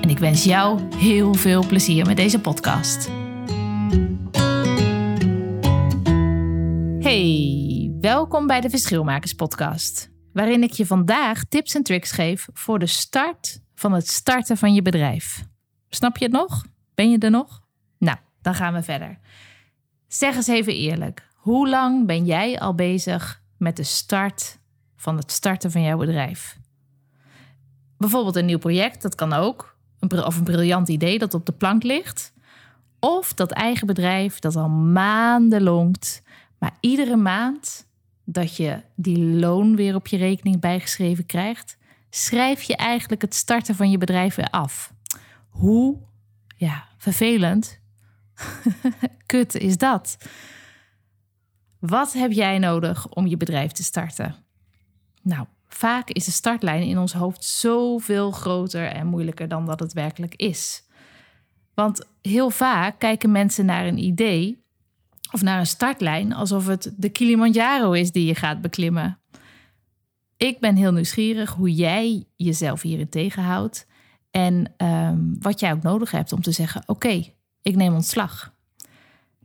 en ik wens jou heel veel plezier met deze podcast. Hey, welkom bij de Verschilmakers podcast, waarin ik je vandaag tips en tricks geef voor de start van het starten van je bedrijf. Snap je het nog? Ben je er nog? Nou, dan gaan we verder. Zeg eens even eerlijk, hoe lang ben jij al bezig met de start van het starten van jouw bedrijf? Bijvoorbeeld een nieuw project, dat kan ook of een briljant idee dat op de plank ligt. Of dat eigen bedrijf dat al maanden longt, maar iedere maand dat je die loon weer op je rekening bijgeschreven krijgt, schrijf je eigenlijk het starten van je bedrijf weer af. Hoe ja, vervelend, kut is dat? Wat heb jij nodig om je bedrijf te starten? Nou, Vaak is de startlijn in ons hoofd zoveel groter en moeilijker dan dat het werkelijk is. Want heel vaak kijken mensen naar een idee of naar een startlijn alsof het de Kilimanjaro is die je gaat beklimmen. Ik ben heel nieuwsgierig hoe jij jezelf hierin tegenhoudt en um, wat jij ook nodig hebt om te zeggen: Oké, ik neem ontslag.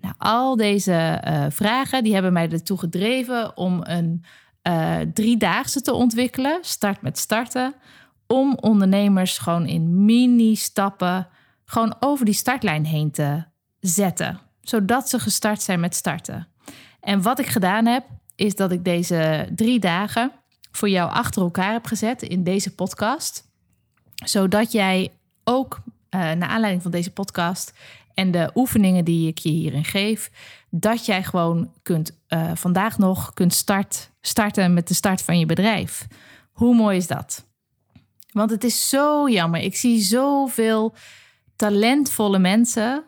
Nou, al deze uh, vragen die hebben mij ertoe gedreven om een uh, driedaagse te ontwikkelen. Start met starten. Om ondernemers gewoon in mini-stappen gewoon over die startlijn heen te zetten. Zodat ze gestart zijn met starten. En wat ik gedaan heb, is dat ik deze drie dagen voor jou achter elkaar heb gezet in deze podcast. Zodat jij ook uh, naar aanleiding van deze podcast en de oefeningen die ik je hierin geef, dat jij gewoon kunt uh, vandaag nog kunt start, starten met de start van je bedrijf. Hoe mooi is dat? Want het is zo jammer. Ik zie zoveel talentvolle mensen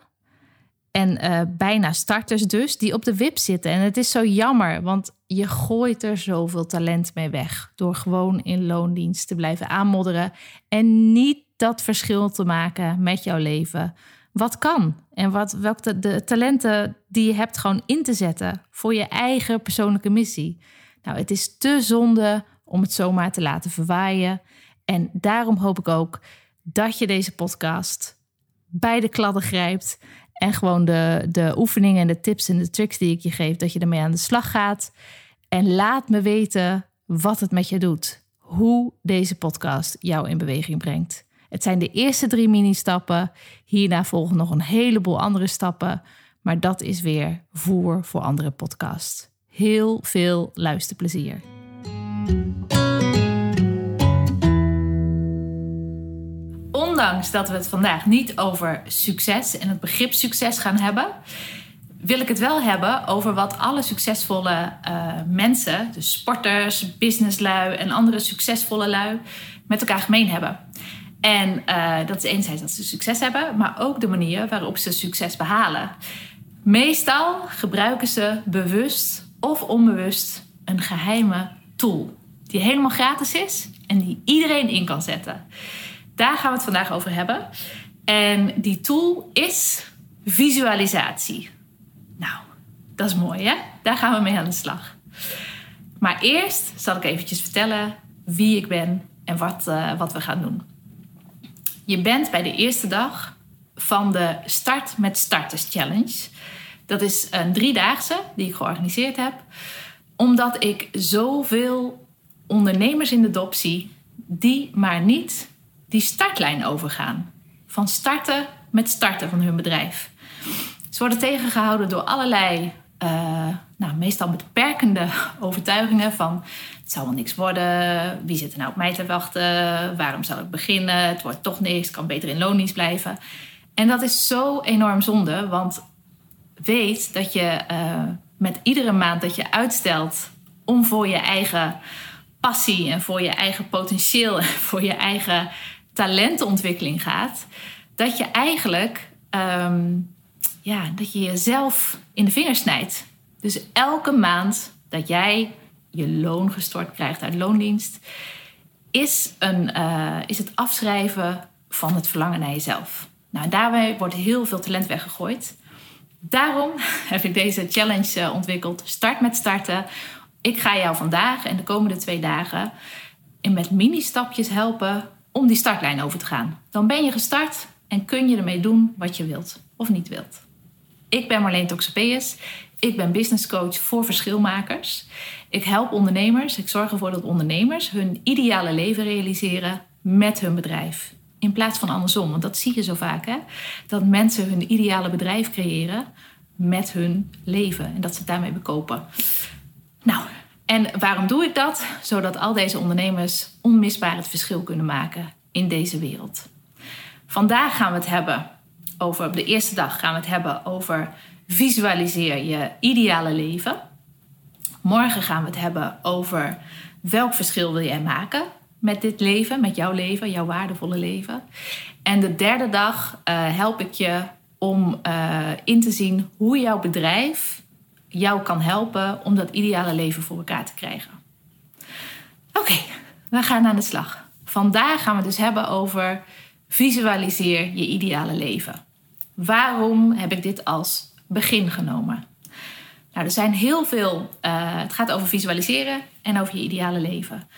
en uh, bijna starters dus, die op de wip zitten. En het is zo jammer, want je gooit er zoveel talent mee weg. Door gewoon in loondienst te blijven aanmodderen en niet dat verschil te maken met jouw leven wat kan en wat, welke de talenten die je hebt gewoon in te zetten voor je eigen persoonlijke missie. Nou, het is te zonde om het zomaar te laten verwaaien. En daarom hoop ik ook dat je deze podcast bij de kladden grijpt en gewoon de, de oefeningen en de tips en de tricks die ik je geef, dat je ermee aan de slag gaat. En laat me weten wat het met je doet. Hoe deze podcast jou in beweging brengt. Het zijn de eerste drie mini-stappen. Hierna volgen nog een heleboel andere stappen. Maar dat is weer voer voor andere podcasts. Heel veel luisterplezier. Ondanks dat we het vandaag niet over succes en het begrip succes gaan hebben, wil ik het wel hebben over wat alle succesvolle uh, mensen, dus sporters, businesslui en andere succesvolle lui, met elkaar gemeen hebben. En uh, dat is enerzijds dat ze succes hebben, maar ook de manier waarop ze succes behalen. Meestal gebruiken ze bewust of onbewust een geheime tool die helemaal gratis is en die iedereen in kan zetten. Daar gaan we het vandaag over hebben. En die tool is visualisatie. Nou, dat is mooi hè? Daar gaan we mee aan de slag. Maar eerst zal ik eventjes vertellen wie ik ben en wat, uh, wat we gaan doen. Je bent bij de eerste dag van de Start met Starters Challenge. Dat is een driedaagse die ik georganiseerd heb, omdat ik zoveel ondernemers in de dop zie die maar niet die startlijn overgaan. Van starten met starten van hun bedrijf. Ze worden tegengehouden door allerlei, uh, nou, meestal beperkende overtuigingen van het zou wel niks worden. Wie zit er nou op mij te wachten? Waarom zal ik beginnen? Het wordt toch niks. Ik kan beter in loondienst blijven. En dat is zo enorm zonde, want weet dat je uh, met iedere maand dat je uitstelt om voor je eigen passie en voor je eigen potentieel en voor je eigen talentontwikkeling gaat, dat je eigenlijk ehm, ja, dat je jezelf in de vingers snijdt. Dus elke maand dat jij je loon gestort krijgt uit loondienst, is, een, uh, is het afschrijven van het verlangen naar jezelf. Nou, daarbij wordt heel veel talent weggegooid. Daarom heb ik deze challenge eh, ontwikkeld. Start met starten. Ik ga jou vandaag en de komende twee dagen in met mini-stapjes helpen om die startlijn over te gaan. Dan ben je gestart en kun je ermee doen wat je wilt of niet wilt. Ik ben Marleen Toxapeus. Ik ben business coach voor verschilmakers. Ik help ondernemers. Ik zorg ervoor dat ondernemers hun ideale leven realiseren met hun bedrijf. In plaats van andersom, want dat zie je zo vaak. Hè? Dat mensen hun ideale bedrijf creëren met hun leven en dat ze het daarmee bekopen. Nou, en waarom doe ik dat? Zodat al deze ondernemers onmisbaar het verschil kunnen maken in deze wereld. Vandaag gaan we het hebben over, op de eerste dag gaan we het hebben over visualiseer je ideale leven. Morgen gaan we het hebben over welk verschil wil jij maken met dit leven, met jouw leven, jouw waardevolle leven. En de derde dag uh, help ik je om uh, in te zien hoe jouw bedrijf jou kan helpen om dat ideale leven voor elkaar te krijgen. Oké, we gaan aan de slag. Vandaag gaan we dus hebben over visualiseer je ideale leven. Waarom heb ik dit als begin genomen? Nou, er zijn heel veel. Uh, het gaat over visualiseren en over je ideale leven.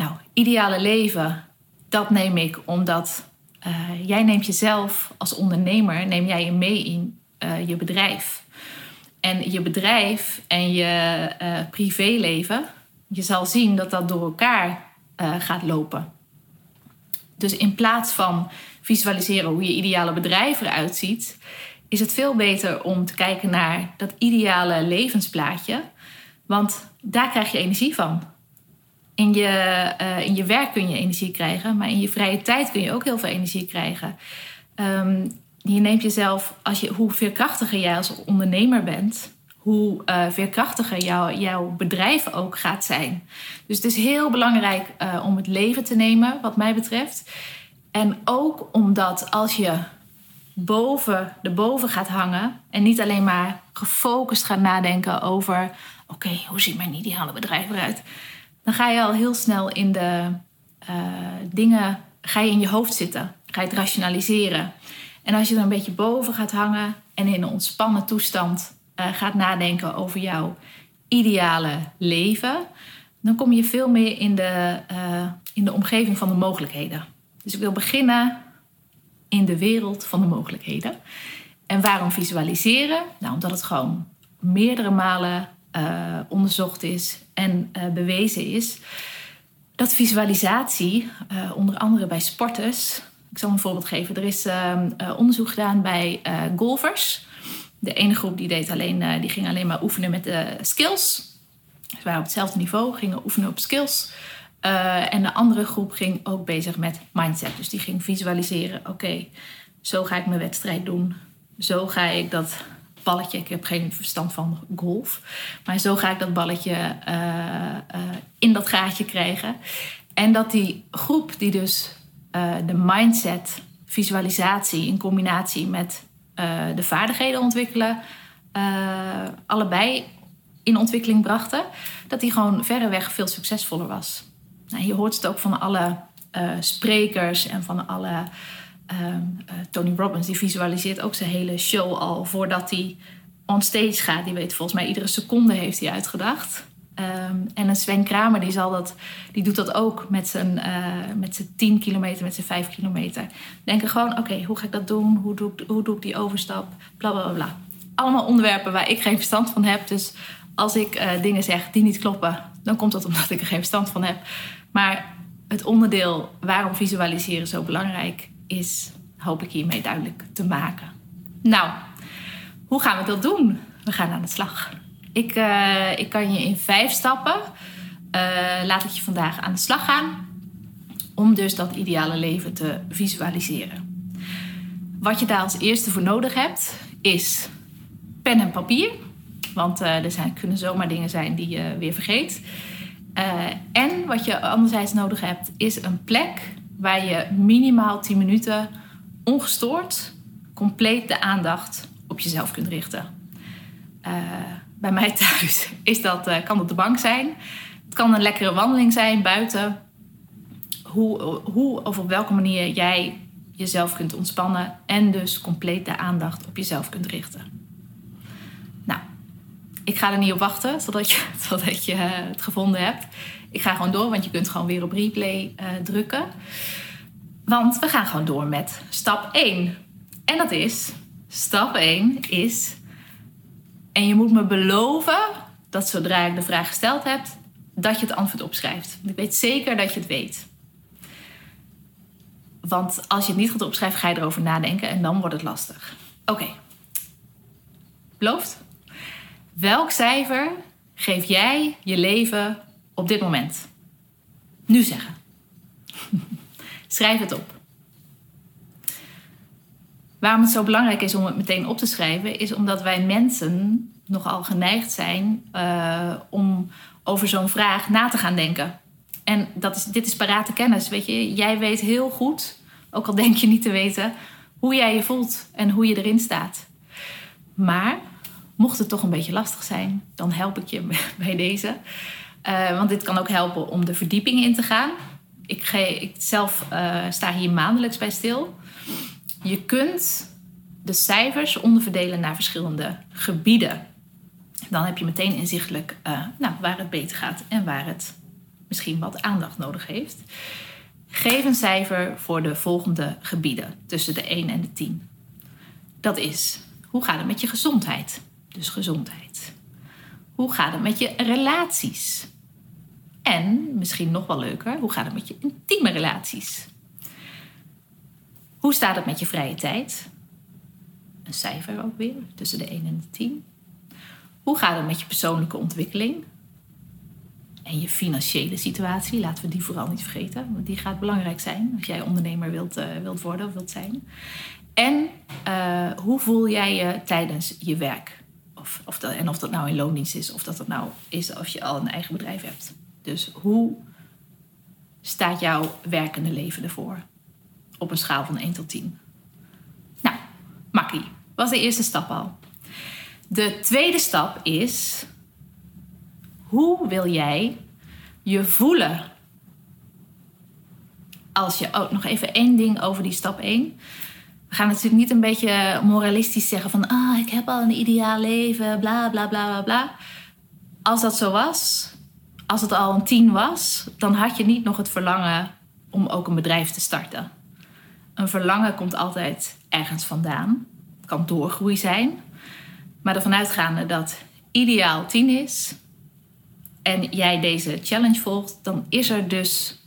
Nou, ideale leven, dat neem ik omdat uh, jij neemt jezelf als ondernemer, neem jij je mee in uh, je bedrijf. En je bedrijf en je privéleven, je zal zien dat dat door elkaar gaat lopen. Dus in plaats van visualiseren hoe je ideale bedrijf eruit ziet, is het veel beter om te kijken naar dat ideale levensplaatje. Want daar krijg je energie van. In je, uh, in je werk kun je energie krijgen, maar in je vrije tijd kun je ook heel veel energie krijgen. Um, je neemt jezelf, als je, hoe veerkrachtiger jij als ondernemer bent, hoe uh, veerkrachtiger jou, jouw bedrijf ook gaat zijn. Dus het is heel belangrijk uh, om het leven te nemen, wat mij betreft. En ook omdat als je boven, de boven gaat hangen en niet alleen maar gefocust gaat nadenken over: oké, hoe ziet mijn ideale bedrijf eruit? Dan ga je al heel snel in de uh, dingen, ga je in je hoofd zitten, ga je het rationaliseren. En als je er een beetje boven gaat hangen en in een ontspannen toestand uh, gaat nadenken over jouw ideale leven, dan kom je veel meer in de, uh, in de omgeving van de mogelijkheden. Dus ik wil beginnen in de wereld van de mogelijkheden. En waarom visualiseren? Nou, omdat het gewoon meerdere malen uh, onderzocht is en uh, bewezen is dat visualisatie, uh, onder andere bij sporters, ik zal een voorbeeld geven. Er is onderzoek gedaan bij golfers. De ene groep die deed alleen, die ging alleen maar oefenen met de skills. Ze waren op hetzelfde niveau, gingen oefenen op skills. En de andere groep ging ook bezig met mindset. Dus die ging visualiseren: oké, zo ga ik mijn wedstrijd doen. Zo ga ik dat balletje, ik heb geen verstand van golf, maar zo ga ik dat balletje uh, uh, in dat gaatje krijgen. En dat die groep die dus de mindset, visualisatie in combinatie met de vaardigheden ontwikkelen, allebei in ontwikkeling brachten, dat die gewoon verreweg veel succesvoller was. Nou, je hoort het ook van alle sprekers en van alle. Uh, uh, Tony Robbins die visualiseert ook zijn hele show al voordat hij on stage gaat. Die weet volgens mij iedere seconde heeft hij uitgedacht. Um, en een Sven Kramer die, zal dat, die doet dat ook met zijn, uh, met zijn 10 kilometer, met zijn 5 kilometer. Denken gewoon, oké, hoe ga ik dat doen? Hoe doe, ik, hoe doe ik die overstap? Bla bla bla. Allemaal onderwerpen waar ik geen verstand van heb. Dus als ik uh, dingen zeg die niet kloppen, dan komt dat omdat ik er geen verstand van heb. Maar het onderdeel waarom visualiseren zo belangrijk is, hoop ik hiermee duidelijk te maken. Nou, hoe gaan we dat doen? We gaan aan de slag. Ik, uh, ik kan je in vijf stappen uh, laat ik je vandaag aan de slag gaan om dus dat ideale leven te visualiseren. Wat je daar als eerste voor nodig hebt is pen en papier. Want uh, er zijn, kunnen zomaar dingen zijn die je weer vergeet. En wat je anderzijds nodig hebt, is een plek waar je minimaal 10 minuten ongestoord, compleet de aandacht op jezelf kunt richten. Uh, bij mij thuis is dat, uh, kan het de bank zijn. Het kan een lekkere wandeling zijn buiten. Hoe, hoe of op welke manier jij jezelf kunt ontspannen en dus compleet de aandacht op jezelf kunt richten. Ik ga er niet op wachten totdat je, je het gevonden hebt. Ik ga gewoon door, want je kunt gewoon weer op replay uh, drukken. Want we gaan gewoon door met stap 1. En dat is, stap 1 is, en je moet me beloven dat zodra ik de vraag gesteld heb, dat je het antwoord opschrijft. Ik weet zeker dat je het weet. Want als je het niet gaat opschrijven, ga je erover nadenken en dan wordt het lastig. Oké. Okay. Beloofd? Welk cijfer geef jij je leven op dit moment? Nu zeggen. Schrijf het op. Waarom het zo belangrijk is om het meteen op te schrijven, is omdat wij mensen nogal geneigd zijn uh, om over zo'n vraag na te gaan denken. En dat is, dit is parate kennis. Weet je, jij weet heel goed, ook al denk je niet te weten, hoe jij je voelt en hoe je erin staat. Maar mocht het toch een beetje lastig zijn, dan help ik je bij deze. Uh, want dit kan ook helpen om de verdieping in te gaan. Ik, ik zelf uh, sta hier maandelijks bij stil. Je kunt de cijfers onderverdelen naar verschillende gebieden. Dan heb je meteen inzichtelijk uh, nou, waar het beter gaat en waar het misschien wat aandacht nodig heeft. Geef een cijfer voor de volgende gebieden tussen de 1 en de 10. Dat is, hoe gaat het met je gezondheid? Dus gezondheid. Hoe gaat het met je relaties? En misschien nog wel leuker, hoe gaat het met je intieme relaties? Hoe staat het met je vrije tijd? Een cijfer ook weer, tussen de 1 en de 10. Hoe gaat het met je persoonlijke ontwikkeling? En je financiële situatie, laten we die vooral niet vergeten, want die gaat belangrijk zijn als jij ondernemer wilt, uh, wilt worden of wilt zijn. En uh, hoe voel jij je tijdens je werk? Of, of dat, en of dat nou in loondienst is, of dat dat nou is als je al een eigen bedrijf hebt. Dus hoe staat jouw werkende leven ervoor? Op een schaal van 1 tot 10. Nou, makkie. Was de eerste stap al. De tweede stap is: hoe wil jij je voelen? Als je ook oh, nog even één ding over die stap 1. We gaan natuurlijk niet een beetje moralistisch zeggen van ah, ik heb al een ideaal leven, bla bla bla bla bla. Als dat zo was, als het al een 10 was, dan had je niet nog het verlangen om ook een bedrijf te starten. Een verlangen komt altijd ergens vandaan. Het kan doorgroei zijn. Maar ervan uitgaande dat ideaal 10 is en jij deze challenge volgt, dan is er dus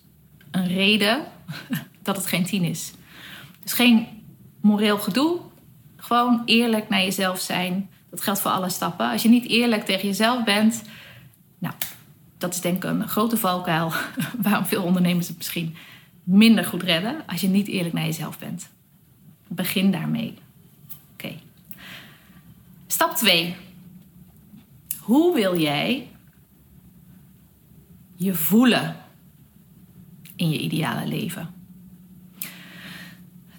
een reden dat het geen 10 is. Dus geen moreel gedoe, gewoon eerlijk naar jezelf zijn. Dat geldt voor alle stappen. Als je niet eerlijk tegen jezelf bent, nou, dat is denk ik een grote valkuil waarom veel ondernemers het misschien minder goed redden als je niet eerlijk naar jezelf bent. Begin daarmee. Oké. Stap 2. Hoe wil jij je voelen in je ideale leven?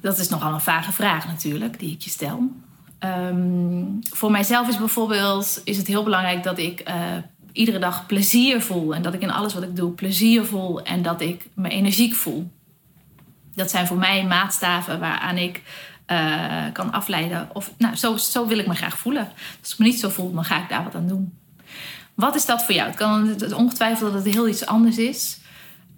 Dat is nogal een vage vraag natuurlijk, die ik je stel. Um, voor mijzelf is bijvoorbeeld is het heel belangrijk dat ik uh, iedere dag plezier voel. En dat ik in alles wat ik doe plezier voel. En dat ik me energiek voel. Dat zijn voor mij maatstaven waaraan ik uh, kan afleiden. Of, nou, zo, zo wil ik me graag voelen. Als ik me niet zo voel, dan ga ik daar wat aan doen. Wat is dat voor jou? Het kan ongetwijfeld dat het heel iets anders is.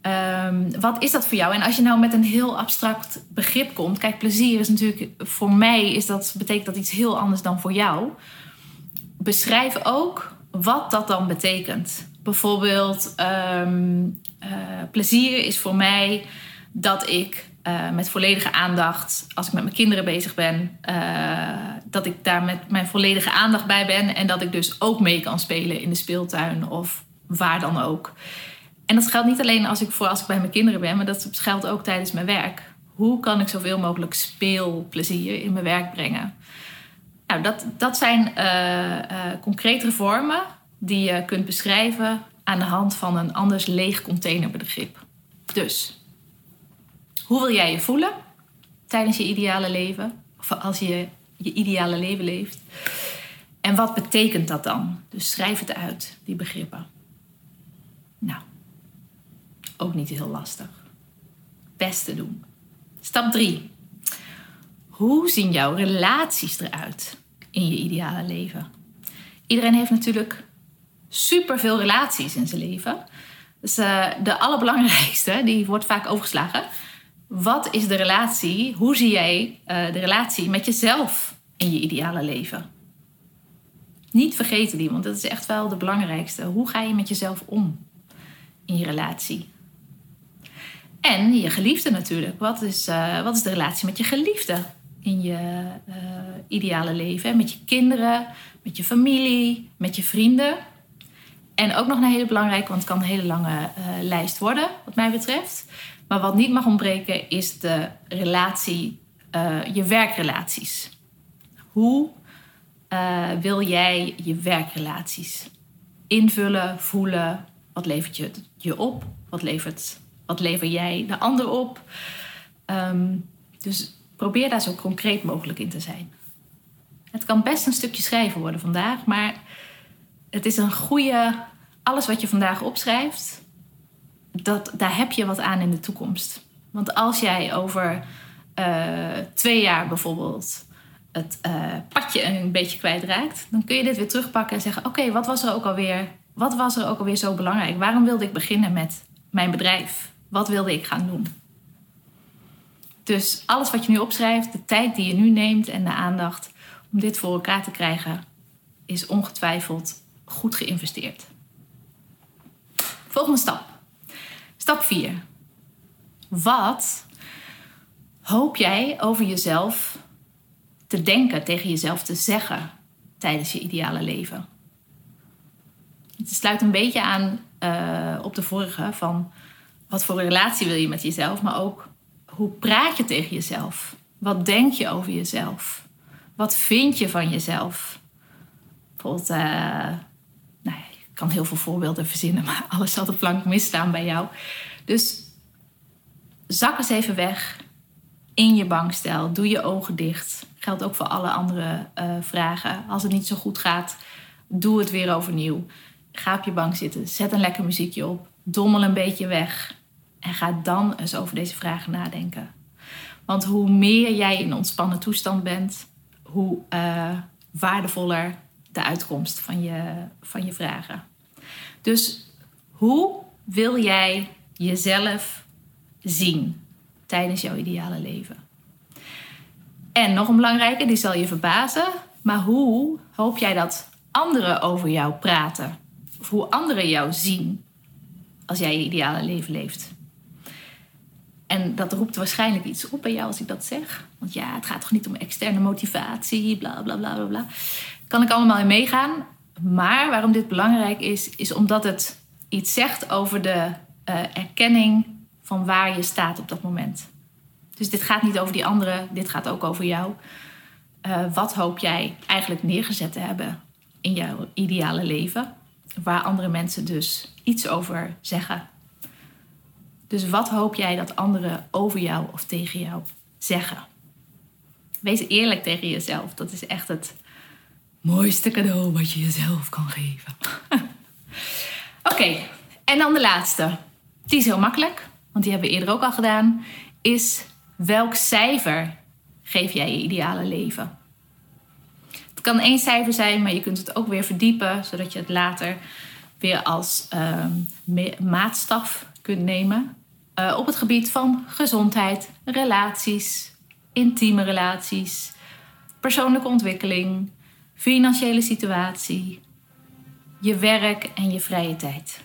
Um, wat is dat voor jou? En als je nou met een heel abstract begrip komt, kijk, plezier is natuurlijk voor mij is dat betekent dat iets heel anders dan voor jou. Beschrijf ook wat dat dan betekent. Bijvoorbeeld, um, uh, plezier is voor mij dat ik uh, met volledige aandacht, als ik met mijn kinderen bezig ben, uh, dat ik daar met mijn volledige aandacht bij ben en dat ik dus ook mee kan spelen in de speeltuin of waar dan ook. En dat geldt niet alleen als ik, voor als ik bij mijn kinderen ben, maar dat geldt ook tijdens mijn werk. Hoe kan ik zoveel mogelijk speelplezier in mijn werk brengen? Nou, dat, dat zijn uh, uh, concretere vormen die je kunt beschrijven aan de hand van een anders leeg containerbegrip. Dus, hoe wil jij je voelen? tijdens je ideale leven? Of als je je ideale leven leeft? En wat betekent dat dan? Dus schrijf het uit, die begrippen. Ook niet heel lastig. Beste doen. Stap 3. Hoe zien jouw relaties eruit in je ideale leven? Iedereen heeft natuurlijk superveel relaties in zijn leven. Dus uh, de allerbelangrijkste, die wordt vaak overgeslagen. Wat is de relatie? Hoe zie jij uh, de relatie met jezelf in je ideale leven? Niet vergeten die, want dat is echt wel de belangrijkste. Hoe ga je met jezelf om in je relatie? En je geliefde natuurlijk. Wat is, uh, wat is de relatie met je geliefde in je uh, ideale leven? Met je kinderen, met je familie, met je vrienden. En ook nog een hele belangrijke, want het kan een hele lange uh, lijst worden, wat mij betreft. Maar wat niet mag ontbreken is de relatie, je werkrelaties. Hoe wil jij je werkrelaties invullen, voelen? Wat levert je, je op? Wat levert wat lever jij de ander op? Um, dus probeer daar zo concreet mogelijk in te zijn. Het kan best een stukje schrijven worden vandaag, maar het is een goede. Alles wat je vandaag opschrijft, dat, daar heb je wat aan in de toekomst. Want als jij over uh, twee jaar bijvoorbeeld het uh, padje een beetje kwijtraakt, dan kun je dit weer terugpakken en zeggen: Oké, wat was er ook alweer? Wat was er ook alweer zo belangrijk? Waarom wilde ik beginnen met mijn bedrijf? Wat wilde ik gaan doen? Dus alles wat je nu opschrijft, de tijd die je nu neemt en de aandacht om dit voor elkaar te krijgen, is ongetwijfeld goed geïnvesteerd. Volgende stap. Stap 4. Wat hoop jij over jezelf te denken, tegen jezelf te zeggen tijdens je ideale leven? Het sluit een beetje aan uh, op de vorige van wat voor relatie wil je met jezelf, maar ook hoe praat je tegen jezelf? Wat denk je over jezelf? Wat vind je van jezelf? Bijvoorbeeld, uh, nou, ik kan heel veel voorbeelden verzinnen, maar alles zal op plank misstaan bij jou. Dus zak eens even weg in je bankstel. Doe je ogen dicht. Geldt ook voor alle andere uh, vragen. Als het niet zo goed gaat, doe het weer overnieuw. Ga op je bank zitten. Zet een lekker muziekje op. Dommel een beetje weg. En ga dan eens over deze vragen nadenken. Want hoe meer jij in ontspannen toestand bent, hoe uh, waardevoller de uitkomst van je, van je vragen. Dus hoe wil jij jezelf zien tijdens jouw ideale leven? En nog een belangrijke, die zal je verbazen, maar hoe hoop jij dat anderen over jou praten? Of hoe anderen jou zien als jij je ideale leven leeft? En dat roept waarschijnlijk iets op bij jou als ik dat zeg. Want ja, het gaat toch niet om externe motivatie, bla bla bla bla bla. Kan ik allemaal in meegaan. Maar waarom dit belangrijk is, is omdat het iets zegt over de uh, erkenning van waar je staat op dat moment. Dus dit gaat niet over die anderen, dit gaat ook over jou. Uh, wat hoop jij eigenlijk neergezet te hebben in jouw ideale leven? Waar andere mensen dus iets over zeggen dus wat hoop jij dat anderen over jou of tegen jou zeggen? Wees eerlijk tegen jezelf. Dat is echt het mooiste cadeau wat je jezelf kan geven. Oké, en dan de laatste. Die is heel makkelijk, want die hebben we eerder ook al gedaan. Is welk cijfer geef jij je ideale leven? Het kan één cijfer zijn, maar je kunt het ook weer verdiepen, zodat je het later weer als uh, maatstaf kunt nemen. Uh, op het gebied van gezondheid, relaties, intieme relaties, persoonlijke ontwikkeling, financiële situatie, je werk en je vrije tijd.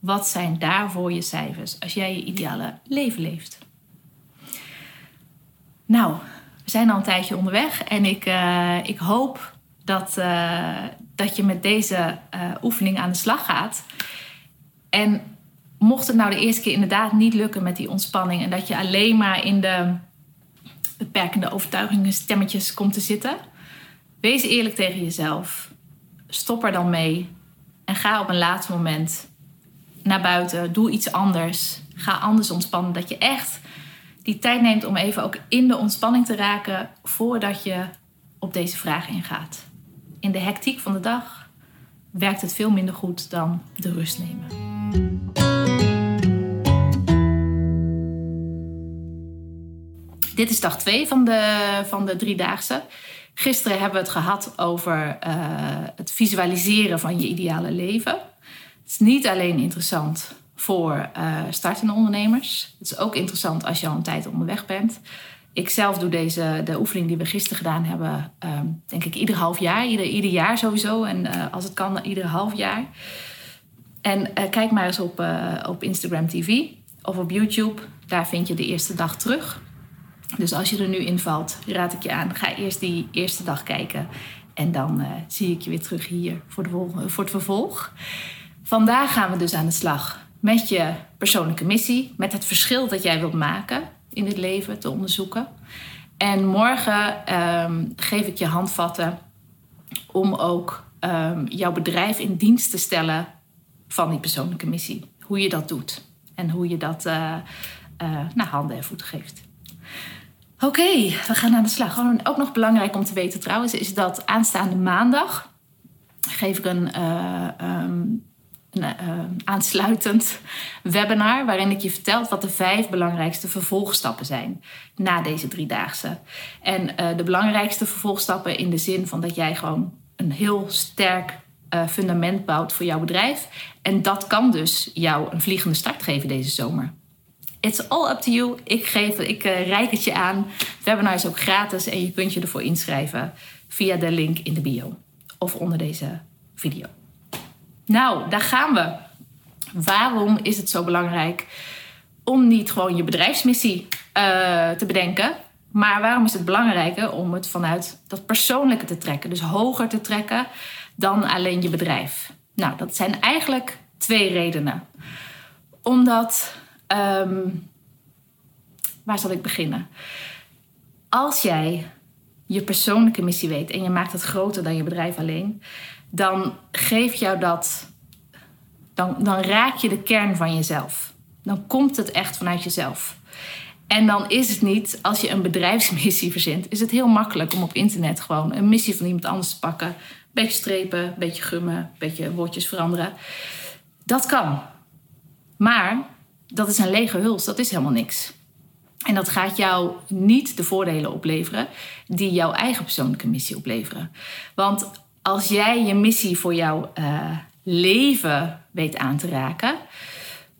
Wat zijn daarvoor je cijfers als jij je ideale leven leeft? Nou, we zijn al een tijdje onderweg en ik, uh, ik hoop dat, uh, dat je met deze oefening aan de slag gaat. En mocht het nou de eerste keer inderdaad niet lukken met die ontspanning en dat je alleen maar in de beperkende overtuigingen stemmetjes komt te zitten, wees eerlijk tegen jezelf. Stop er dan mee en ga op een laatst moment naar buiten. Doe iets anders. Ga anders ontspannen. Dat je echt die tijd neemt om even ook in de ontspanning te raken voordat je op deze vraag ingaat. In de hectiek van de dag werkt het veel minder goed dan de rust nemen. Dit is dag 2 van de, van de driedaagse. Gisteren hebben we het gehad over uh, het visualiseren van je ideale leven. Het is niet alleen interessant voor uh, startende ondernemers. Het is ook interessant als je al een tijd onderweg bent. Ik zelf doe deze, de oefening die we gisteren gedaan hebben, um, denk ik ieder half jaar. Ieder, ieder jaar sowieso. En uh, als het kan, ieder half jaar. En kijk maar eens op, op Instagram TV of op YouTube. Daar vind je de eerste dag terug. Dus als je er nu invalt, raad ik je aan, ga eerst die eerste dag kijken. En dan uh, zie ik je weer terug hier voor, de voor het vervolg. Vandaag gaan we dus aan de slag met je persoonlijke missie, met het verschil dat jij wilt maken in het leven te onderzoeken. En morgen um, geef ik je handvatten om ook um, jouw bedrijf in dienst te stellen van die persoonlijke missie. Hoe je dat doet en hoe je dat uh, uh, naar handen en voeten geeft. Oké, we gaan aan de slag. Ook nog belangrijk om te weten trouwens, is dat aanstaande maandag geef ik een, uh, um, een uh, aansluitend webinar waarin ik je vertel wat de vijf belangrijkste vervolgstappen zijn na deze driedaagse. En uh, de belangrijkste vervolgstappen in de zin van dat jij gewoon een heel sterk fundament bouwt voor jouw bedrijf. En dat kan dus jou een vliegende start geven deze zomer. It's all up to you. Ik, geef, ik uh, reik het je aan. Het webinar is ook gratis en je kunt je ervoor inschrijven via de link in de bio of onder deze video. Nou, daar gaan we. Waarom is het zo belangrijk om niet gewoon je bedrijfsmissie uh, te bedenken, maar waarom is het belangrijker om het vanuit dat persoonlijke te trekken, dus hoger te trekken dan alleen je bedrijf? Nou, dat zijn eigenlijk twee redenen. Omdat Um, waar zal ik beginnen? Als jij je persoonlijke missie weet en je maakt het groter dan je bedrijf alleen, dan geeft jou dat, dan, dan raak je de kern van jezelf. Dan komt het echt vanuit jezelf. En dan is het niet, als je een bedrijfsmissie verzint, is het heel makkelijk om op internet gewoon een missie van iemand anders te pakken. Een beetje strepen, een beetje gummen, een beetje woordjes veranderen. Dat kan. Maar dat is een lege huls, dat is helemaal niks. En dat gaat jou niet de voordelen opleveren die jouw eigen persoonlijke missie opleveren. Want als jij je missie voor jouw uh, leven weet aan te raken,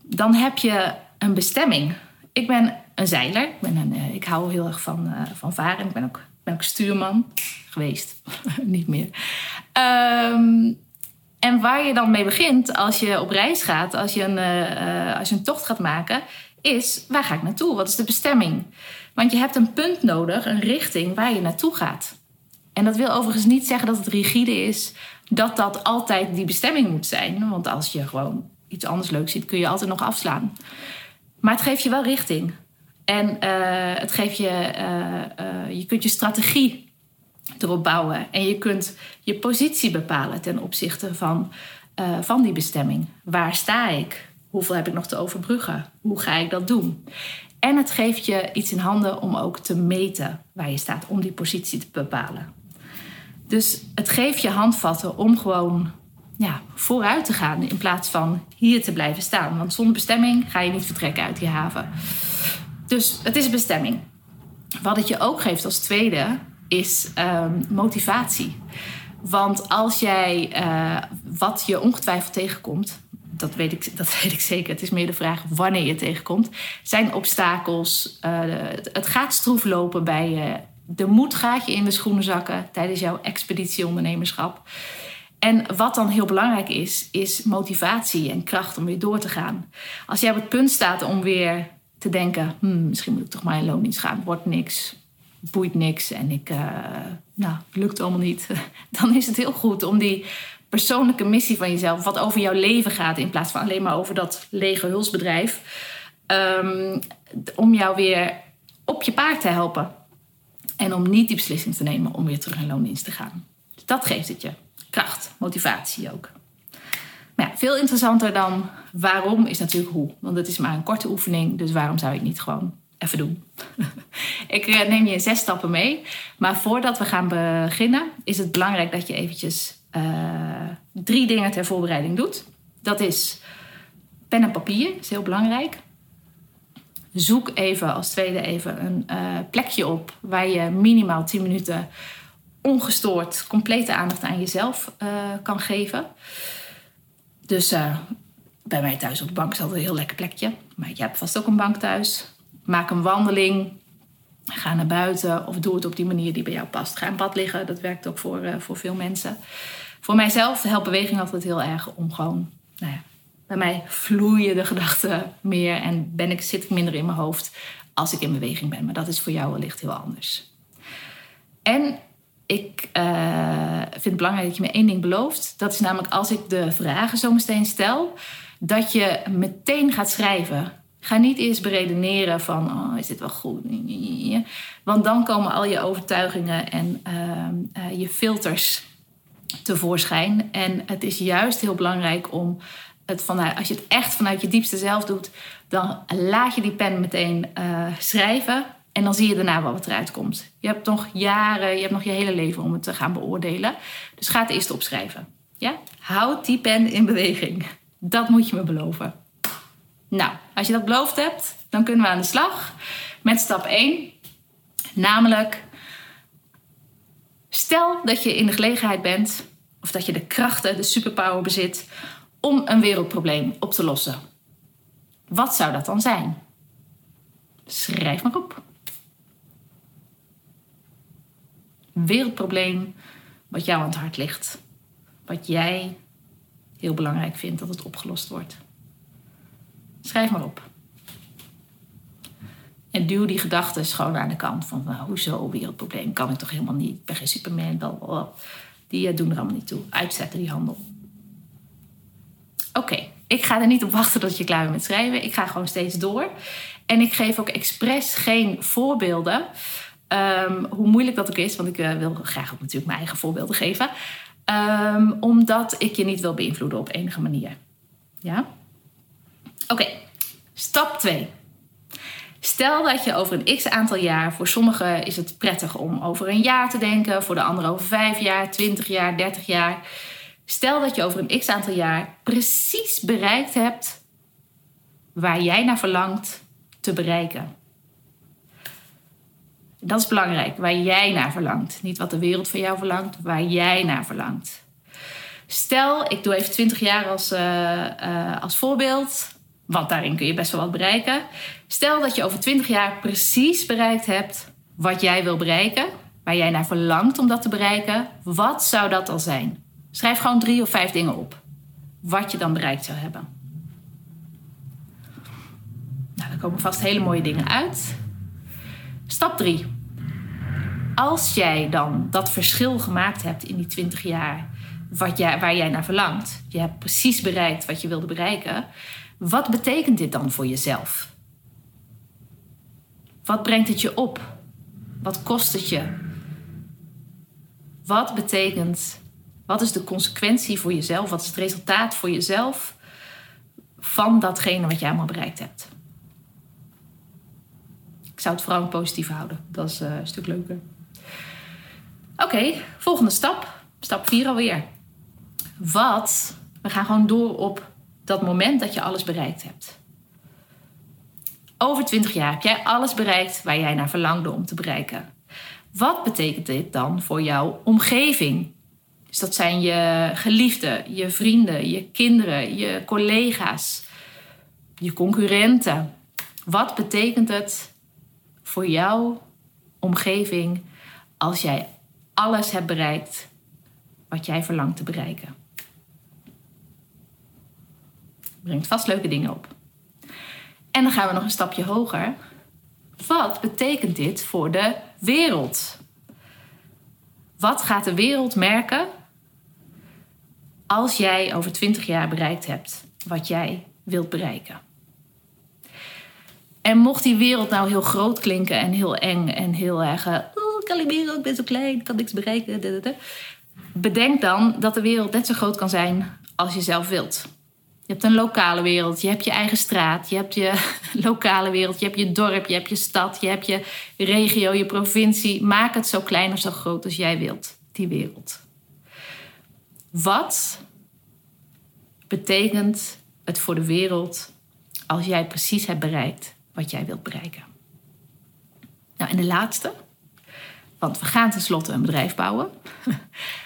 dan heb je een bestemming. Ik ben een zeiler, ik, ben een, uh, ik hou heel erg van, uh, van varen. Ik ben ook, ben stuurman geweest, niet meer. Um, en waar je dan mee begint als je op reis gaat, als je een, uh, als je een tocht gaat maken, is waar ga ik naartoe? Wat is de bestemming? Want je hebt een punt nodig, een richting waar je naartoe gaat. En dat wil overigens niet zeggen dat het rigide is, dat dat altijd die bestemming moet zijn. Want als je gewoon iets anders leuks ziet, kun je altijd nog afslaan. Maar het geeft je wel richting. En uh, het geeft je, je kunt je strategie erop bouwen. En je kunt je positie bepalen ten opzichte van, uh, van die bestemming. Waar sta ik? Hoeveel heb ik nog te overbruggen? Hoe ga ik dat doen? En het geeft je iets in handen om ook te meten waar je staat, om die positie te bepalen. Dus het geeft je handvatten om gewoon ja, vooruit te gaan in plaats van hier te blijven staan. Want zonder bestemming ga je niet vertrekken uit die haven. Dus het is bestemming. Wat het je ook geeft als tweede, is um, motivatie. Want als jij uh, wat je ongetwijfeld tegenkomt, dat weet, ik, dat weet ik zeker. Het is meer de vraag wanneer je tegenkomt. Zijn obstakels. Uh, het gaat stroef lopen bij je. De moed gaat je in de schoenen zakken tijdens jouw expeditie-ondernemerschap. En wat dan heel belangrijk is, is motivatie en kracht om weer door te gaan. Als jij op het punt staat om weer te denken: hmm, misschien moet ik toch maar in loondienst gaan, wordt niks boeit niks en ik, uh, nou, lukt allemaal niet. Dan is het heel goed om die persoonlijke missie van jezelf, wat over jouw leven gaat, in plaats van alleen maar over dat lege hulsbedrijf, um, om jou weer op je paard te helpen. En om niet die beslissing te nemen om weer terug in loondienst te gaan. Dus dat geeft het je. Kracht, motivatie ook. Maar ja, veel interessanter dan waarom is natuurlijk hoe. Want het is maar een korte oefening, dus waarom zou het niet gewoon even doen. ik eh, neem je zes stappen mee. Maar voordat we gaan beginnen, is het belangrijk dat je eventjes uh, drie dingen ter voorbereiding doet. Dat is pen en papier, is heel belangrijk. Zoek even als tweede even een uh, plekje op waar je minimaal 10 minuten ongestoord complete aandacht aan jezelf kan geven. Dus bij mij thuis op de bank is altijd een heel lekker plekje. Maar je hebt vast ook een bank thuis. Maak een wandeling. Ga naar buiten of doe het op die manier die bij jou past. Ga in bad liggen, dat werkt ook voor, uh, voor veel mensen. Voor mijzelf helpt beweging altijd heel erg om gewoon... Nou ja, bij mij vloeien de gedachten meer en ben ik, zit ik minder in mijn hoofd als ik in beweging ben. Maar dat is voor jou wellicht heel anders. En ik uh, vind het belangrijk dat je me één ding belooft. Dat is namelijk als ik de vragen zo meteen stel, dat je meteen gaat schrijven. Ga niet eerst beredeneren van, oh, is dit wel goed? Want dan komen al je overtuigingen en uh, uh, je filters tevoorschijn. En het is juist heel belangrijk om het vanuit, als je het echt vanuit je diepste zelf doet, dan laat je die pen meteen uh, schrijven. En dan zie je daarna wat eruit komt. Je hebt nog jaren, je hebt nog je hele leven om het te gaan beoordelen. Dus ga het eerst opschrijven. Ja? Houd die pen in beweging. Dat moet je me beloven. Nou, als je dat beloofd hebt, dan kunnen we aan de slag met stap 1. Namelijk, stel dat je in de gelegenheid bent, of dat je de krachten, de superpower bezit, om een wereldprobleem op te lossen. Wat zou dat dan zijn? Schrijf maar op. wereldprobleem wat jou aan het hart ligt. Wat jij heel belangrijk vindt dat het opgelost wordt. Schrijf maar op. En duw die gedachten gewoon aan de kant. Van nou, hoezo wereldprobleem? Kan ik toch helemaal niet? Ik ben geen superman. Die eh, doen er allemaal niet toe. Uitzetten die handel. Oké, ik ga er niet op wachten tot je klaar bent met schrijven. Ik ga gewoon steeds door. En ik geef ook expres geen voorbeelden. Um, hoe moeilijk dat ook is, want ik uh, wil graag ook natuurlijk mijn eigen voorbeelden geven. Um, omdat ik je niet wil beïnvloeden op enige manier. Ja? Oké, stap 2. Stel dat je over een x aantal jaar, voor sommigen is het prettig om over een jaar te denken, voor de anderen over 5 jaar, 20 jaar, 30 jaar. Stel dat je over een x aantal jaar precies bereikt hebt waar jij naar verlangt te bereiken. Dat is belangrijk, waar jij naar verlangt. Niet wat de wereld van jou verlangt, waar jij naar verlangt. Stel, ik doe even 20 jaar als, uh, uh, als voorbeeld, want daarin kun je best wel wat bereiken. Stel dat je over 20 jaar precies bereikt hebt wat jij wil bereiken, waar jij naar verlangt om dat te bereiken. Wat zou dat dan zijn? Schrijf gewoon drie of vijf dingen op. Wat je dan bereikt zou hebben. Nou, er komen vast hele mooie dingen uit. Stap 3. Als jij dan dat verschil gemaakt hebt in die 20 jaar, wat jij, waar jij naar verlangt, je hebt precies bereikt wat je wilde bereiken, wat betekent dit dan voor jezelf? Wat brengt het je op? Wat kost het je? Wat betekent, wat is de consequentie voor jezelf? Wat is het resultaat voor jezelf van datgene wat jij allemaal bereikt hebt? zou het vooral positief houden. Dat is uh, een stuk leuker. Oké, volgende stap. Stap 4 alweer. Wat? We gaan gewoon door op dat moment dat je alles bereikt hebt. Over 20 jaar heb jij alles bereikt waar jij naar verlangde om te bereiken. Wat betekent dit dan voor jouw omgeving? Dus dat zijn je geliefden, je vrienden, je kinderen, je collega's, je concurrenten. Wat betekent het voor jouw omgeving als jij alles hebt bereikt wat jij verlangt te bereiken. Brengt vast leuke dingen op. En dan gaan we nog een stapje hoger. Wat betekent dit voor de wereld? Wat gaat de wereld merken als jij over 20 jaar bereikt hebt wat jij wilt bereiken? En mocht die wereld nou heel groot klinken en heel eng en heel erg... Uh, oh, Calimero, ik ben zo klein, ik kan niks bereiken. Bedenk dan dat de wereld net zo groot kan zijn als je zelf wilt. Je hebt een lokale wereld, je hebt je eigen straat, je hebt je lokale wereld, je hebt je dorp, je hebt je stad, je hebt je regio, je provincie. Maak het zo klein of zo groot als jij wilt, die wereld. Wat betekent het voor de wereld als jij precies hebt bereikt wat jij wilt bereiken? Nou, en de laatste, want we gaan tenslotte een bedrijf bouwen.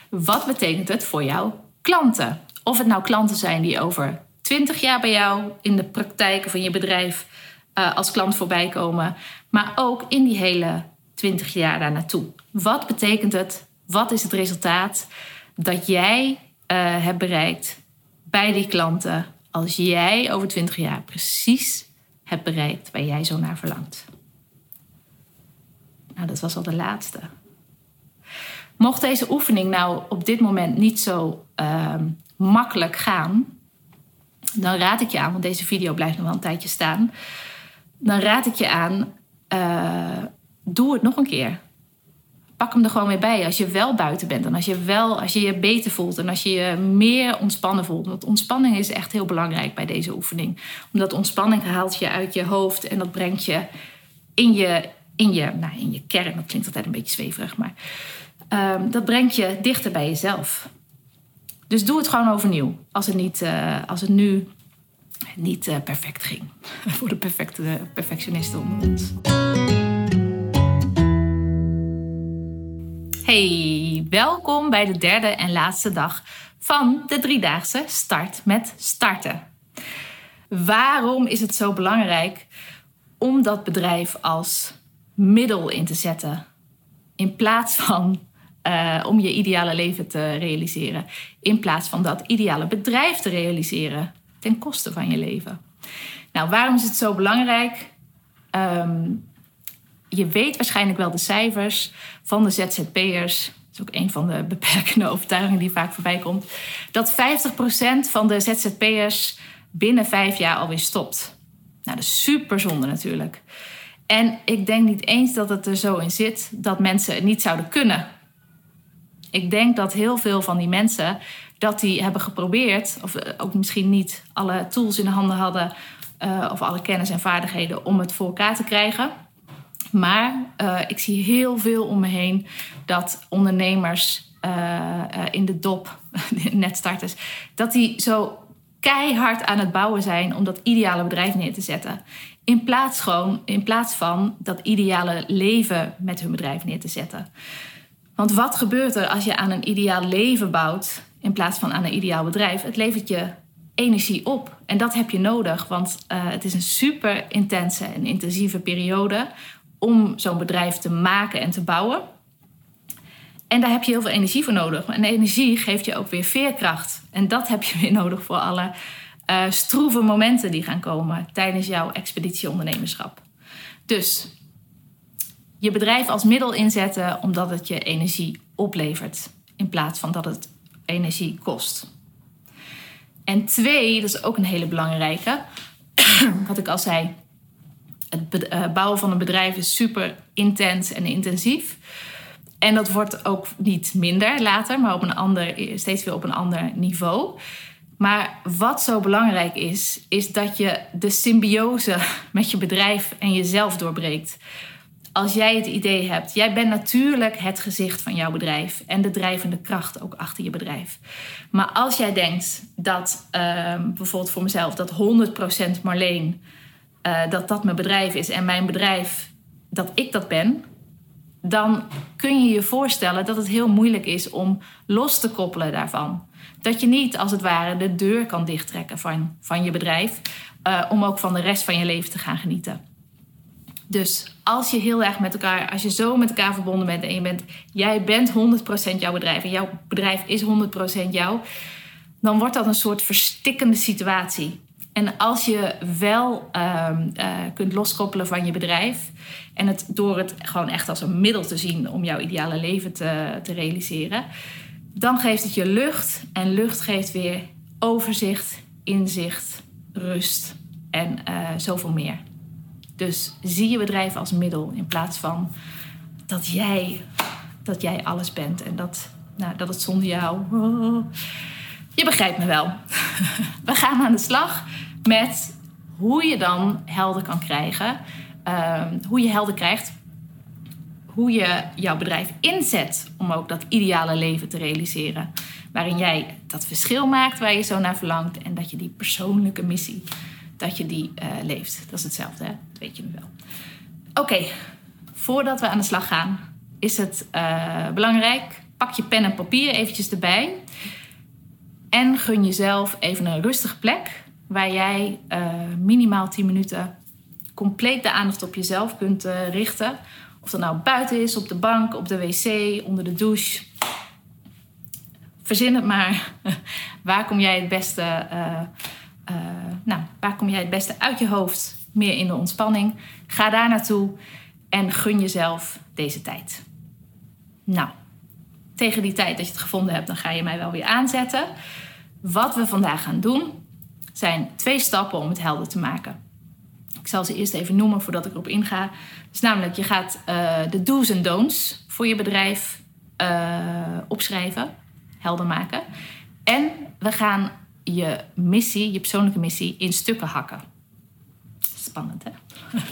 Wat betekent het voor jouw klanten? Of het nou klanten zijn die over 20 jaar bij jou in de praktijk van je bedrijf uh, als klant voorbij komen, maar ook in die hele 20 jaar daar naartoe. Wat betekent het? Wat is het resultaat dat jij uh, hebt bereikt bij die klanten als jij over 20 jaar precies hebt bereikt waar jij zo naar verlangt? Nou, dat was al de laatste. Mocht deze oefening nou op dit moment niet zo uh, makkelijk gaan, dan raad ik je aan, want deze video blijft nog wel een tijdje staan. Dan raad ik je aan, uh, doe het nog een keer. Pak hem er gewoon weer bij als je wel buiten bent en als je wel, als je je beter voelt en als je je meer ontspannen voelt. Want ontspanning is echt heel belangrijk bij deze oefening. Omdat ontspanning haalt je uit je hoofd en dat brengt je in je, in je, nou, in je kern. Dat klinkt altijd een beetje zweverig, maar um, dat brengt je dichter bij jezelf. Dus doe het gewoon overnieuw. Als het, niet, uh, als het nu niet uh, perfect ging. Voor de perfecte perfectionisten onder ons. Hey, welkom bij de derde en laatste dag van de driedaagse Start met Starten. Waarom is het zo belangrijk om dat bedrijf als middel in te zetten in plaats van uh, om je ideale leven te realiseren. In plaats van dat ideale bedrijf te realiseren ten koste van je leven. Nou, waarom is het zo belangrijk? Um, je weet waarschijnlijk wel de cijfers van de ZZP'ers. Dat is ook een van de beperkende overtuigingen die vaak voorbij komt. Dat 50% van de ZZP'ers binnen vijf jaar alweer stopt. Nou, dat is super zonde natuurlijk. En ik denk niet eens dat het er zo in zit dat mensen het niet zouden kunnen ik denk dat heel veel van die mensen dat die hebben geprobeerd, of eh, ook misschien niet alle tools in de handen hadden, uh, of alle kennis en vaardigheden om het voor elkaar te krijgen. Maar uh, ik zie heel veel om me heen dat ondernemers in de dop, netstarters, dat die zo keihard aan het bouwen zijn om dat ideale bedrijf neer te zetten. In plaats, gewoon, in plaats van dat ideale leven met hun bedrijf neer te zetten. Want wat gebeurt er als je aan een ideaal leven bouwt in plaats van aan een ideaal bedrijf? Het levert je energie op. En dat heb je nodig, want uh, het is een super intense en intensieve periode om zo'n bedrijf te maken en te bouwen. En daar heb je heel veel energie voor nodig. En energie geeft je ook weer veerkracht. En dat heb je weer nodig voor alle uh, stroeve momenten die gaan komen tijdens jouw expeditieondernemerschap. Dus je bedrijf als middel inzetten omdat het je energie oplevert in plaats van dat het energie kost. En twee, dat is ook een hele belangrijke, wat ik al zei, het eh, bouwen van een bedrijf is super intens en intensief. En dat wordt ook niet minder later, maar op een ander, steeds weer op een ander niveau. Maar wat zo belangrijk is, is dat je de symbiose met je bedrijf en jezelf doorbreekt als jij het idee hebt, jij bent natuurlijk het gezicht van jouw bedrijf en de drijvende kracht ook achter je bedrijf. Maar als jij denkt dat ehm, bijvoorbeeld voor mezelf dat 100% Marleen, uh, dat dat mijn bedrijf is en mijn bedrijf, dat ik dat ben, dan kun je je voorstellen dat het heel moeilijk is om los te koppelen daarvan. Dat je niet als het ware de deur kan dichttrekken van, van je bedrijf, uh, om ook van de rest van je leven te gaan genieten. Dus als je heel erg met elkaar, als je zo met elkaar verbonden bent en je bent, jij bent 100% jouw bedrijf en jouw bedrijf is 100% jou, dan wordt dat een soort verstikkende situatie. En als je wel uh, uh, kunt loskoppelen van je bedrijf en het door het gewoon echt als een middel te zien om jouw ideale leven te, te realiseren, dan geeft het je lucht en lucht geeft weer overzicht, inzicht, rust en uh, zoveel meer. Dus zie je bedrijf als middel in plaats van dat jij, dat jij alles bent en dat, nou, dat het zonder jou Je begrijpt me wel. We gaan aan de slag met hoe je dan helder kan krijgen. Ehm, hoe je helder krijgt. Hoe je jouw bedrijf inzet om ook dat ideale leven te realiseren. Waarin jij dat verschil maakt waar je zo naar verlangt. En dat je die persoonlijke missie, dat je die uh, leeft. Dat is hetzelfde, hè? dat weet je nu wel. Oké, voordat we aan de slag gaan, is het uh, belangrijk. Pak je pen en papier eventjes erbij. En gun jezelf even een rustige plek waar jij uh, minimaal 10 minuten compleet de aandacht op jezelf kunt richten. Of dat nou buiten is, op de bank, op de wc, onder de douche. Verzin het maar. waar kom jij het beste, nou, waar kom jij het beste uit je hoofd? Meer in de ontspanning. Ga daar naartoe en gun jezelf deze tijd. Nou, tegen die tijd dat je het gevonden hebt, dan ga je mij wel weer aanzetten. Wat we vandaag gaan doen, zijn twee stappen om het helder te maken. Ik zal ze eerst even noemen voordat ik erop inga. Dus namelijk, je gaat uh, de do's en don'ts voor je bedrijf uh, opschrijven, helder maken. En we gaan je missie, je persoonlijke missie, in stukken hakken. Spannend, hè?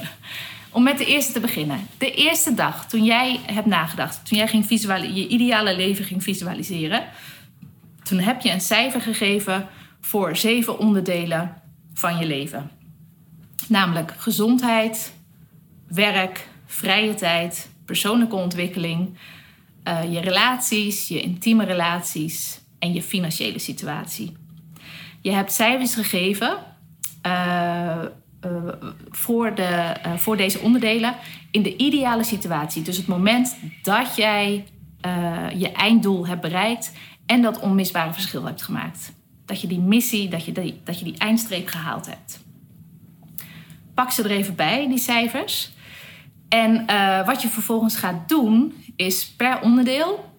Om met de eerste te beginnen. De eerste dag toen jij hebt nagedacht, toen jij ging je ideale leven ging visualiseren, toen heb je een cijfer gegeven voor zeven onderdelen van je leven. Namelijk gezondheid, werk, vrije tijd, persoonlijke ontwikkeling, uh, je relaties, je intieme relaties en je financiële situatie. Je hebt cijfers gegeven uh, uh, voor, de, voor deze onderdelen in de ideale situatie. Dus het moment dat jij je einddoel hebt bereikt en dat onmisbare verschil hebt gemaakt. Dat je die missie, dat je die, dat je die eindstreep gehaald hebt. Pak ze er even bij, die cijfers. En wat je vervolgens gaat doen, is per onderdeel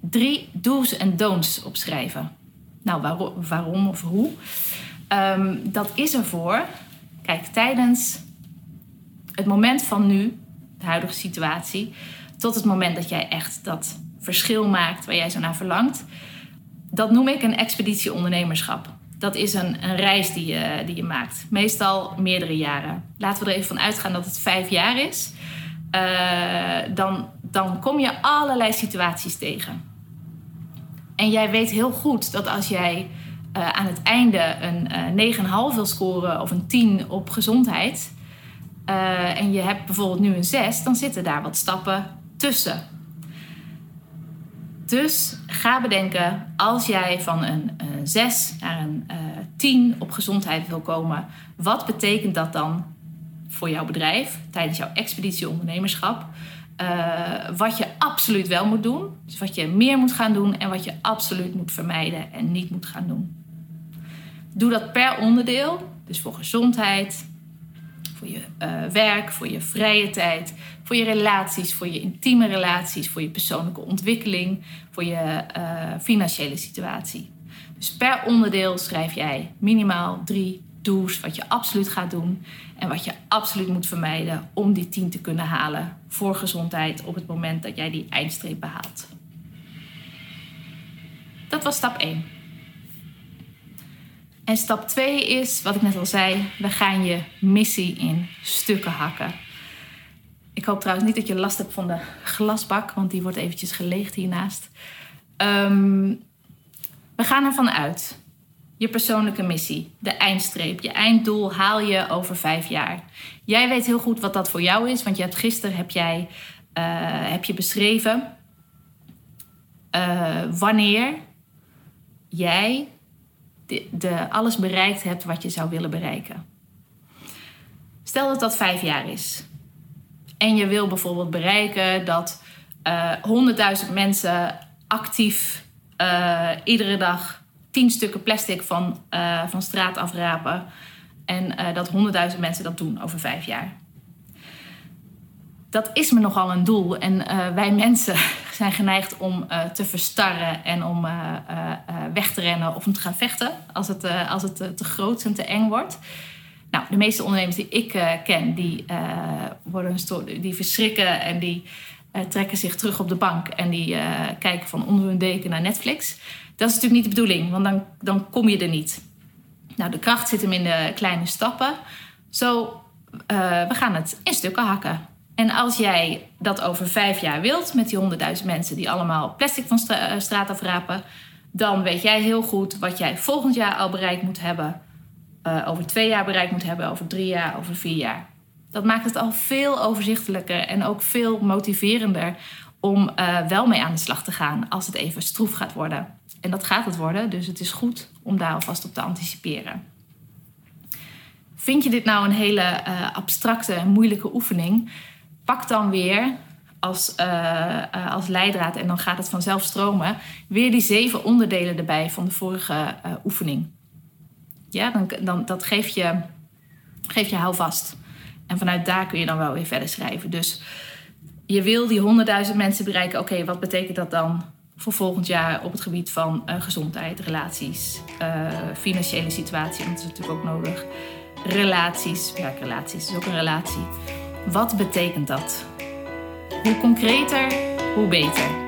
drie do's en don'ts opschrijven. Nou, waarom, of hoe? Um, dat is ervoor. Kijk, tijdens het moment van nu, de huidige situatie, tot het moment dat jij echt dat verschil maakt waar jij zo naar verlangt. Dat noem ik een expeditie ondernemerschap. Dat is een, een reis die je, die je maakt. Meestal meerdere jaren. Laten we er even van uitgaan dat het vijf jaar is. Uh, dan, dan kom je allerlei situaties tegen. En jij weet heel goed dat als jij uh, aan het einde een uh, 9,5 wil scoren of een 10 op gezondheid. Uh, en je hebt bijvoorbeeld nu een 6, dan zitten daar wat stappen tussen. Dus ga bedenken, als jij van een, een 6 naar een uh, 10 op gezondheid wil komen, wat betekent dat dan voor jouw bedrijf tijdens jouw expeditie ondernemerschap? Uh, wat je absoluut wel moet doen, dus wat je meer moet gaan doen en wat je absoluut moet vermijden en niet moet gaan doen. Doe dat per onderdeel, dus voor gezondheid, voor je uh, werk, voor je vrije tijd, voor je relaties, voor je intieme relaties, voor je persoonlijke ontwikkeling, voor je uh, financiële situatie. Dus per onderdeel schrijf jij minimaal drie wat je absoluut gaat doen en wat je absoluut moet vermijden om die 10 te kunnen halen voor gezondheid op het moment dat jij die eindstreep behaalt. Dat was stap 1. En stap 2 is, wat ik net al zei, we gaan je missie in stukken hakken. Ik hoop trouwens niet dat je last hebt van de glasbak, want die wordt eventjes geleegd hiernaast. Um, we gaan ervan uit. Je persoonlijke missie, de eindstreep, je einddoel haal je over vijf jaar. Jij weet heel goed wat dat voor jou is, want je gisteren heb jij, uh, heb je beschreven uh, wanneer jij de, alles bereikt hebt wat je zou willen bereiken. Stel dat dat vijf jaar is. En je wil bijvoorbeeld bereiken dat uh, eh, 100.000 mensen actief iedere dag 10 stukken plastic van, uh, van straat afrapen. En dat 100.000 mensen dat doen over vijf jaar. Dat is me nogal een doel. En wij mensen zijn geneigd om te verstarren en om weg te rennen of om te gaan vechten als het, als het te groot en te eng wordt. Nou, de meeste ondernemers die ik ken, die, worden die verschrikken en die trekken zich terug op de bank en die kijken van onder hun deken naar Netflix. Dat is natuurlijk niet de bedoeling, want dan, dan kom je er niet. Nou, de kracht zit hem in de kleine stappen. Zo, uh, we gaan het in stukken hakken. En als jij dat over vijf jaar wilt, met die honderdduizend mensen die allemaal plastic van stra straat afrapen, dan weet jij heel goed wat jij volgend jaar al bereikt moet hebben, uh, over twee jaar bereikt moet hebben, over drie jaar, over vier jaar. Dat maakt het al veel overzichtelijker en ook veel motiverender om wel mee aan de slag te gaan als het even stroef gaat worden. En dat gaat het worden, dus het is goed om daar alvast op te anticiperen. Vind je dit nou een hele uh, abstracte en moeilijke oefening? Pak dan weer als, uh, als leidraad, en dan gaat het vanzelf stromen, weer die zeven onderdelen erbij van de vorige oefening. Ja, dan, dan, dat geeft je, geeft je houvast. En vanuit daar kun je dan wel weer verder schrijven. Dus je wil die honderdduizend mensen bereiken. Oké, wat betekent dat dan voor volgend jaar op het gebied van uh, gezondheid, relaties, uh, financiële situatie, want dat is natuurlijk ook nodig. Relaties, werkrelaties is ook een relatie. Wat betekent dat? Hoe concreter, hoe beter.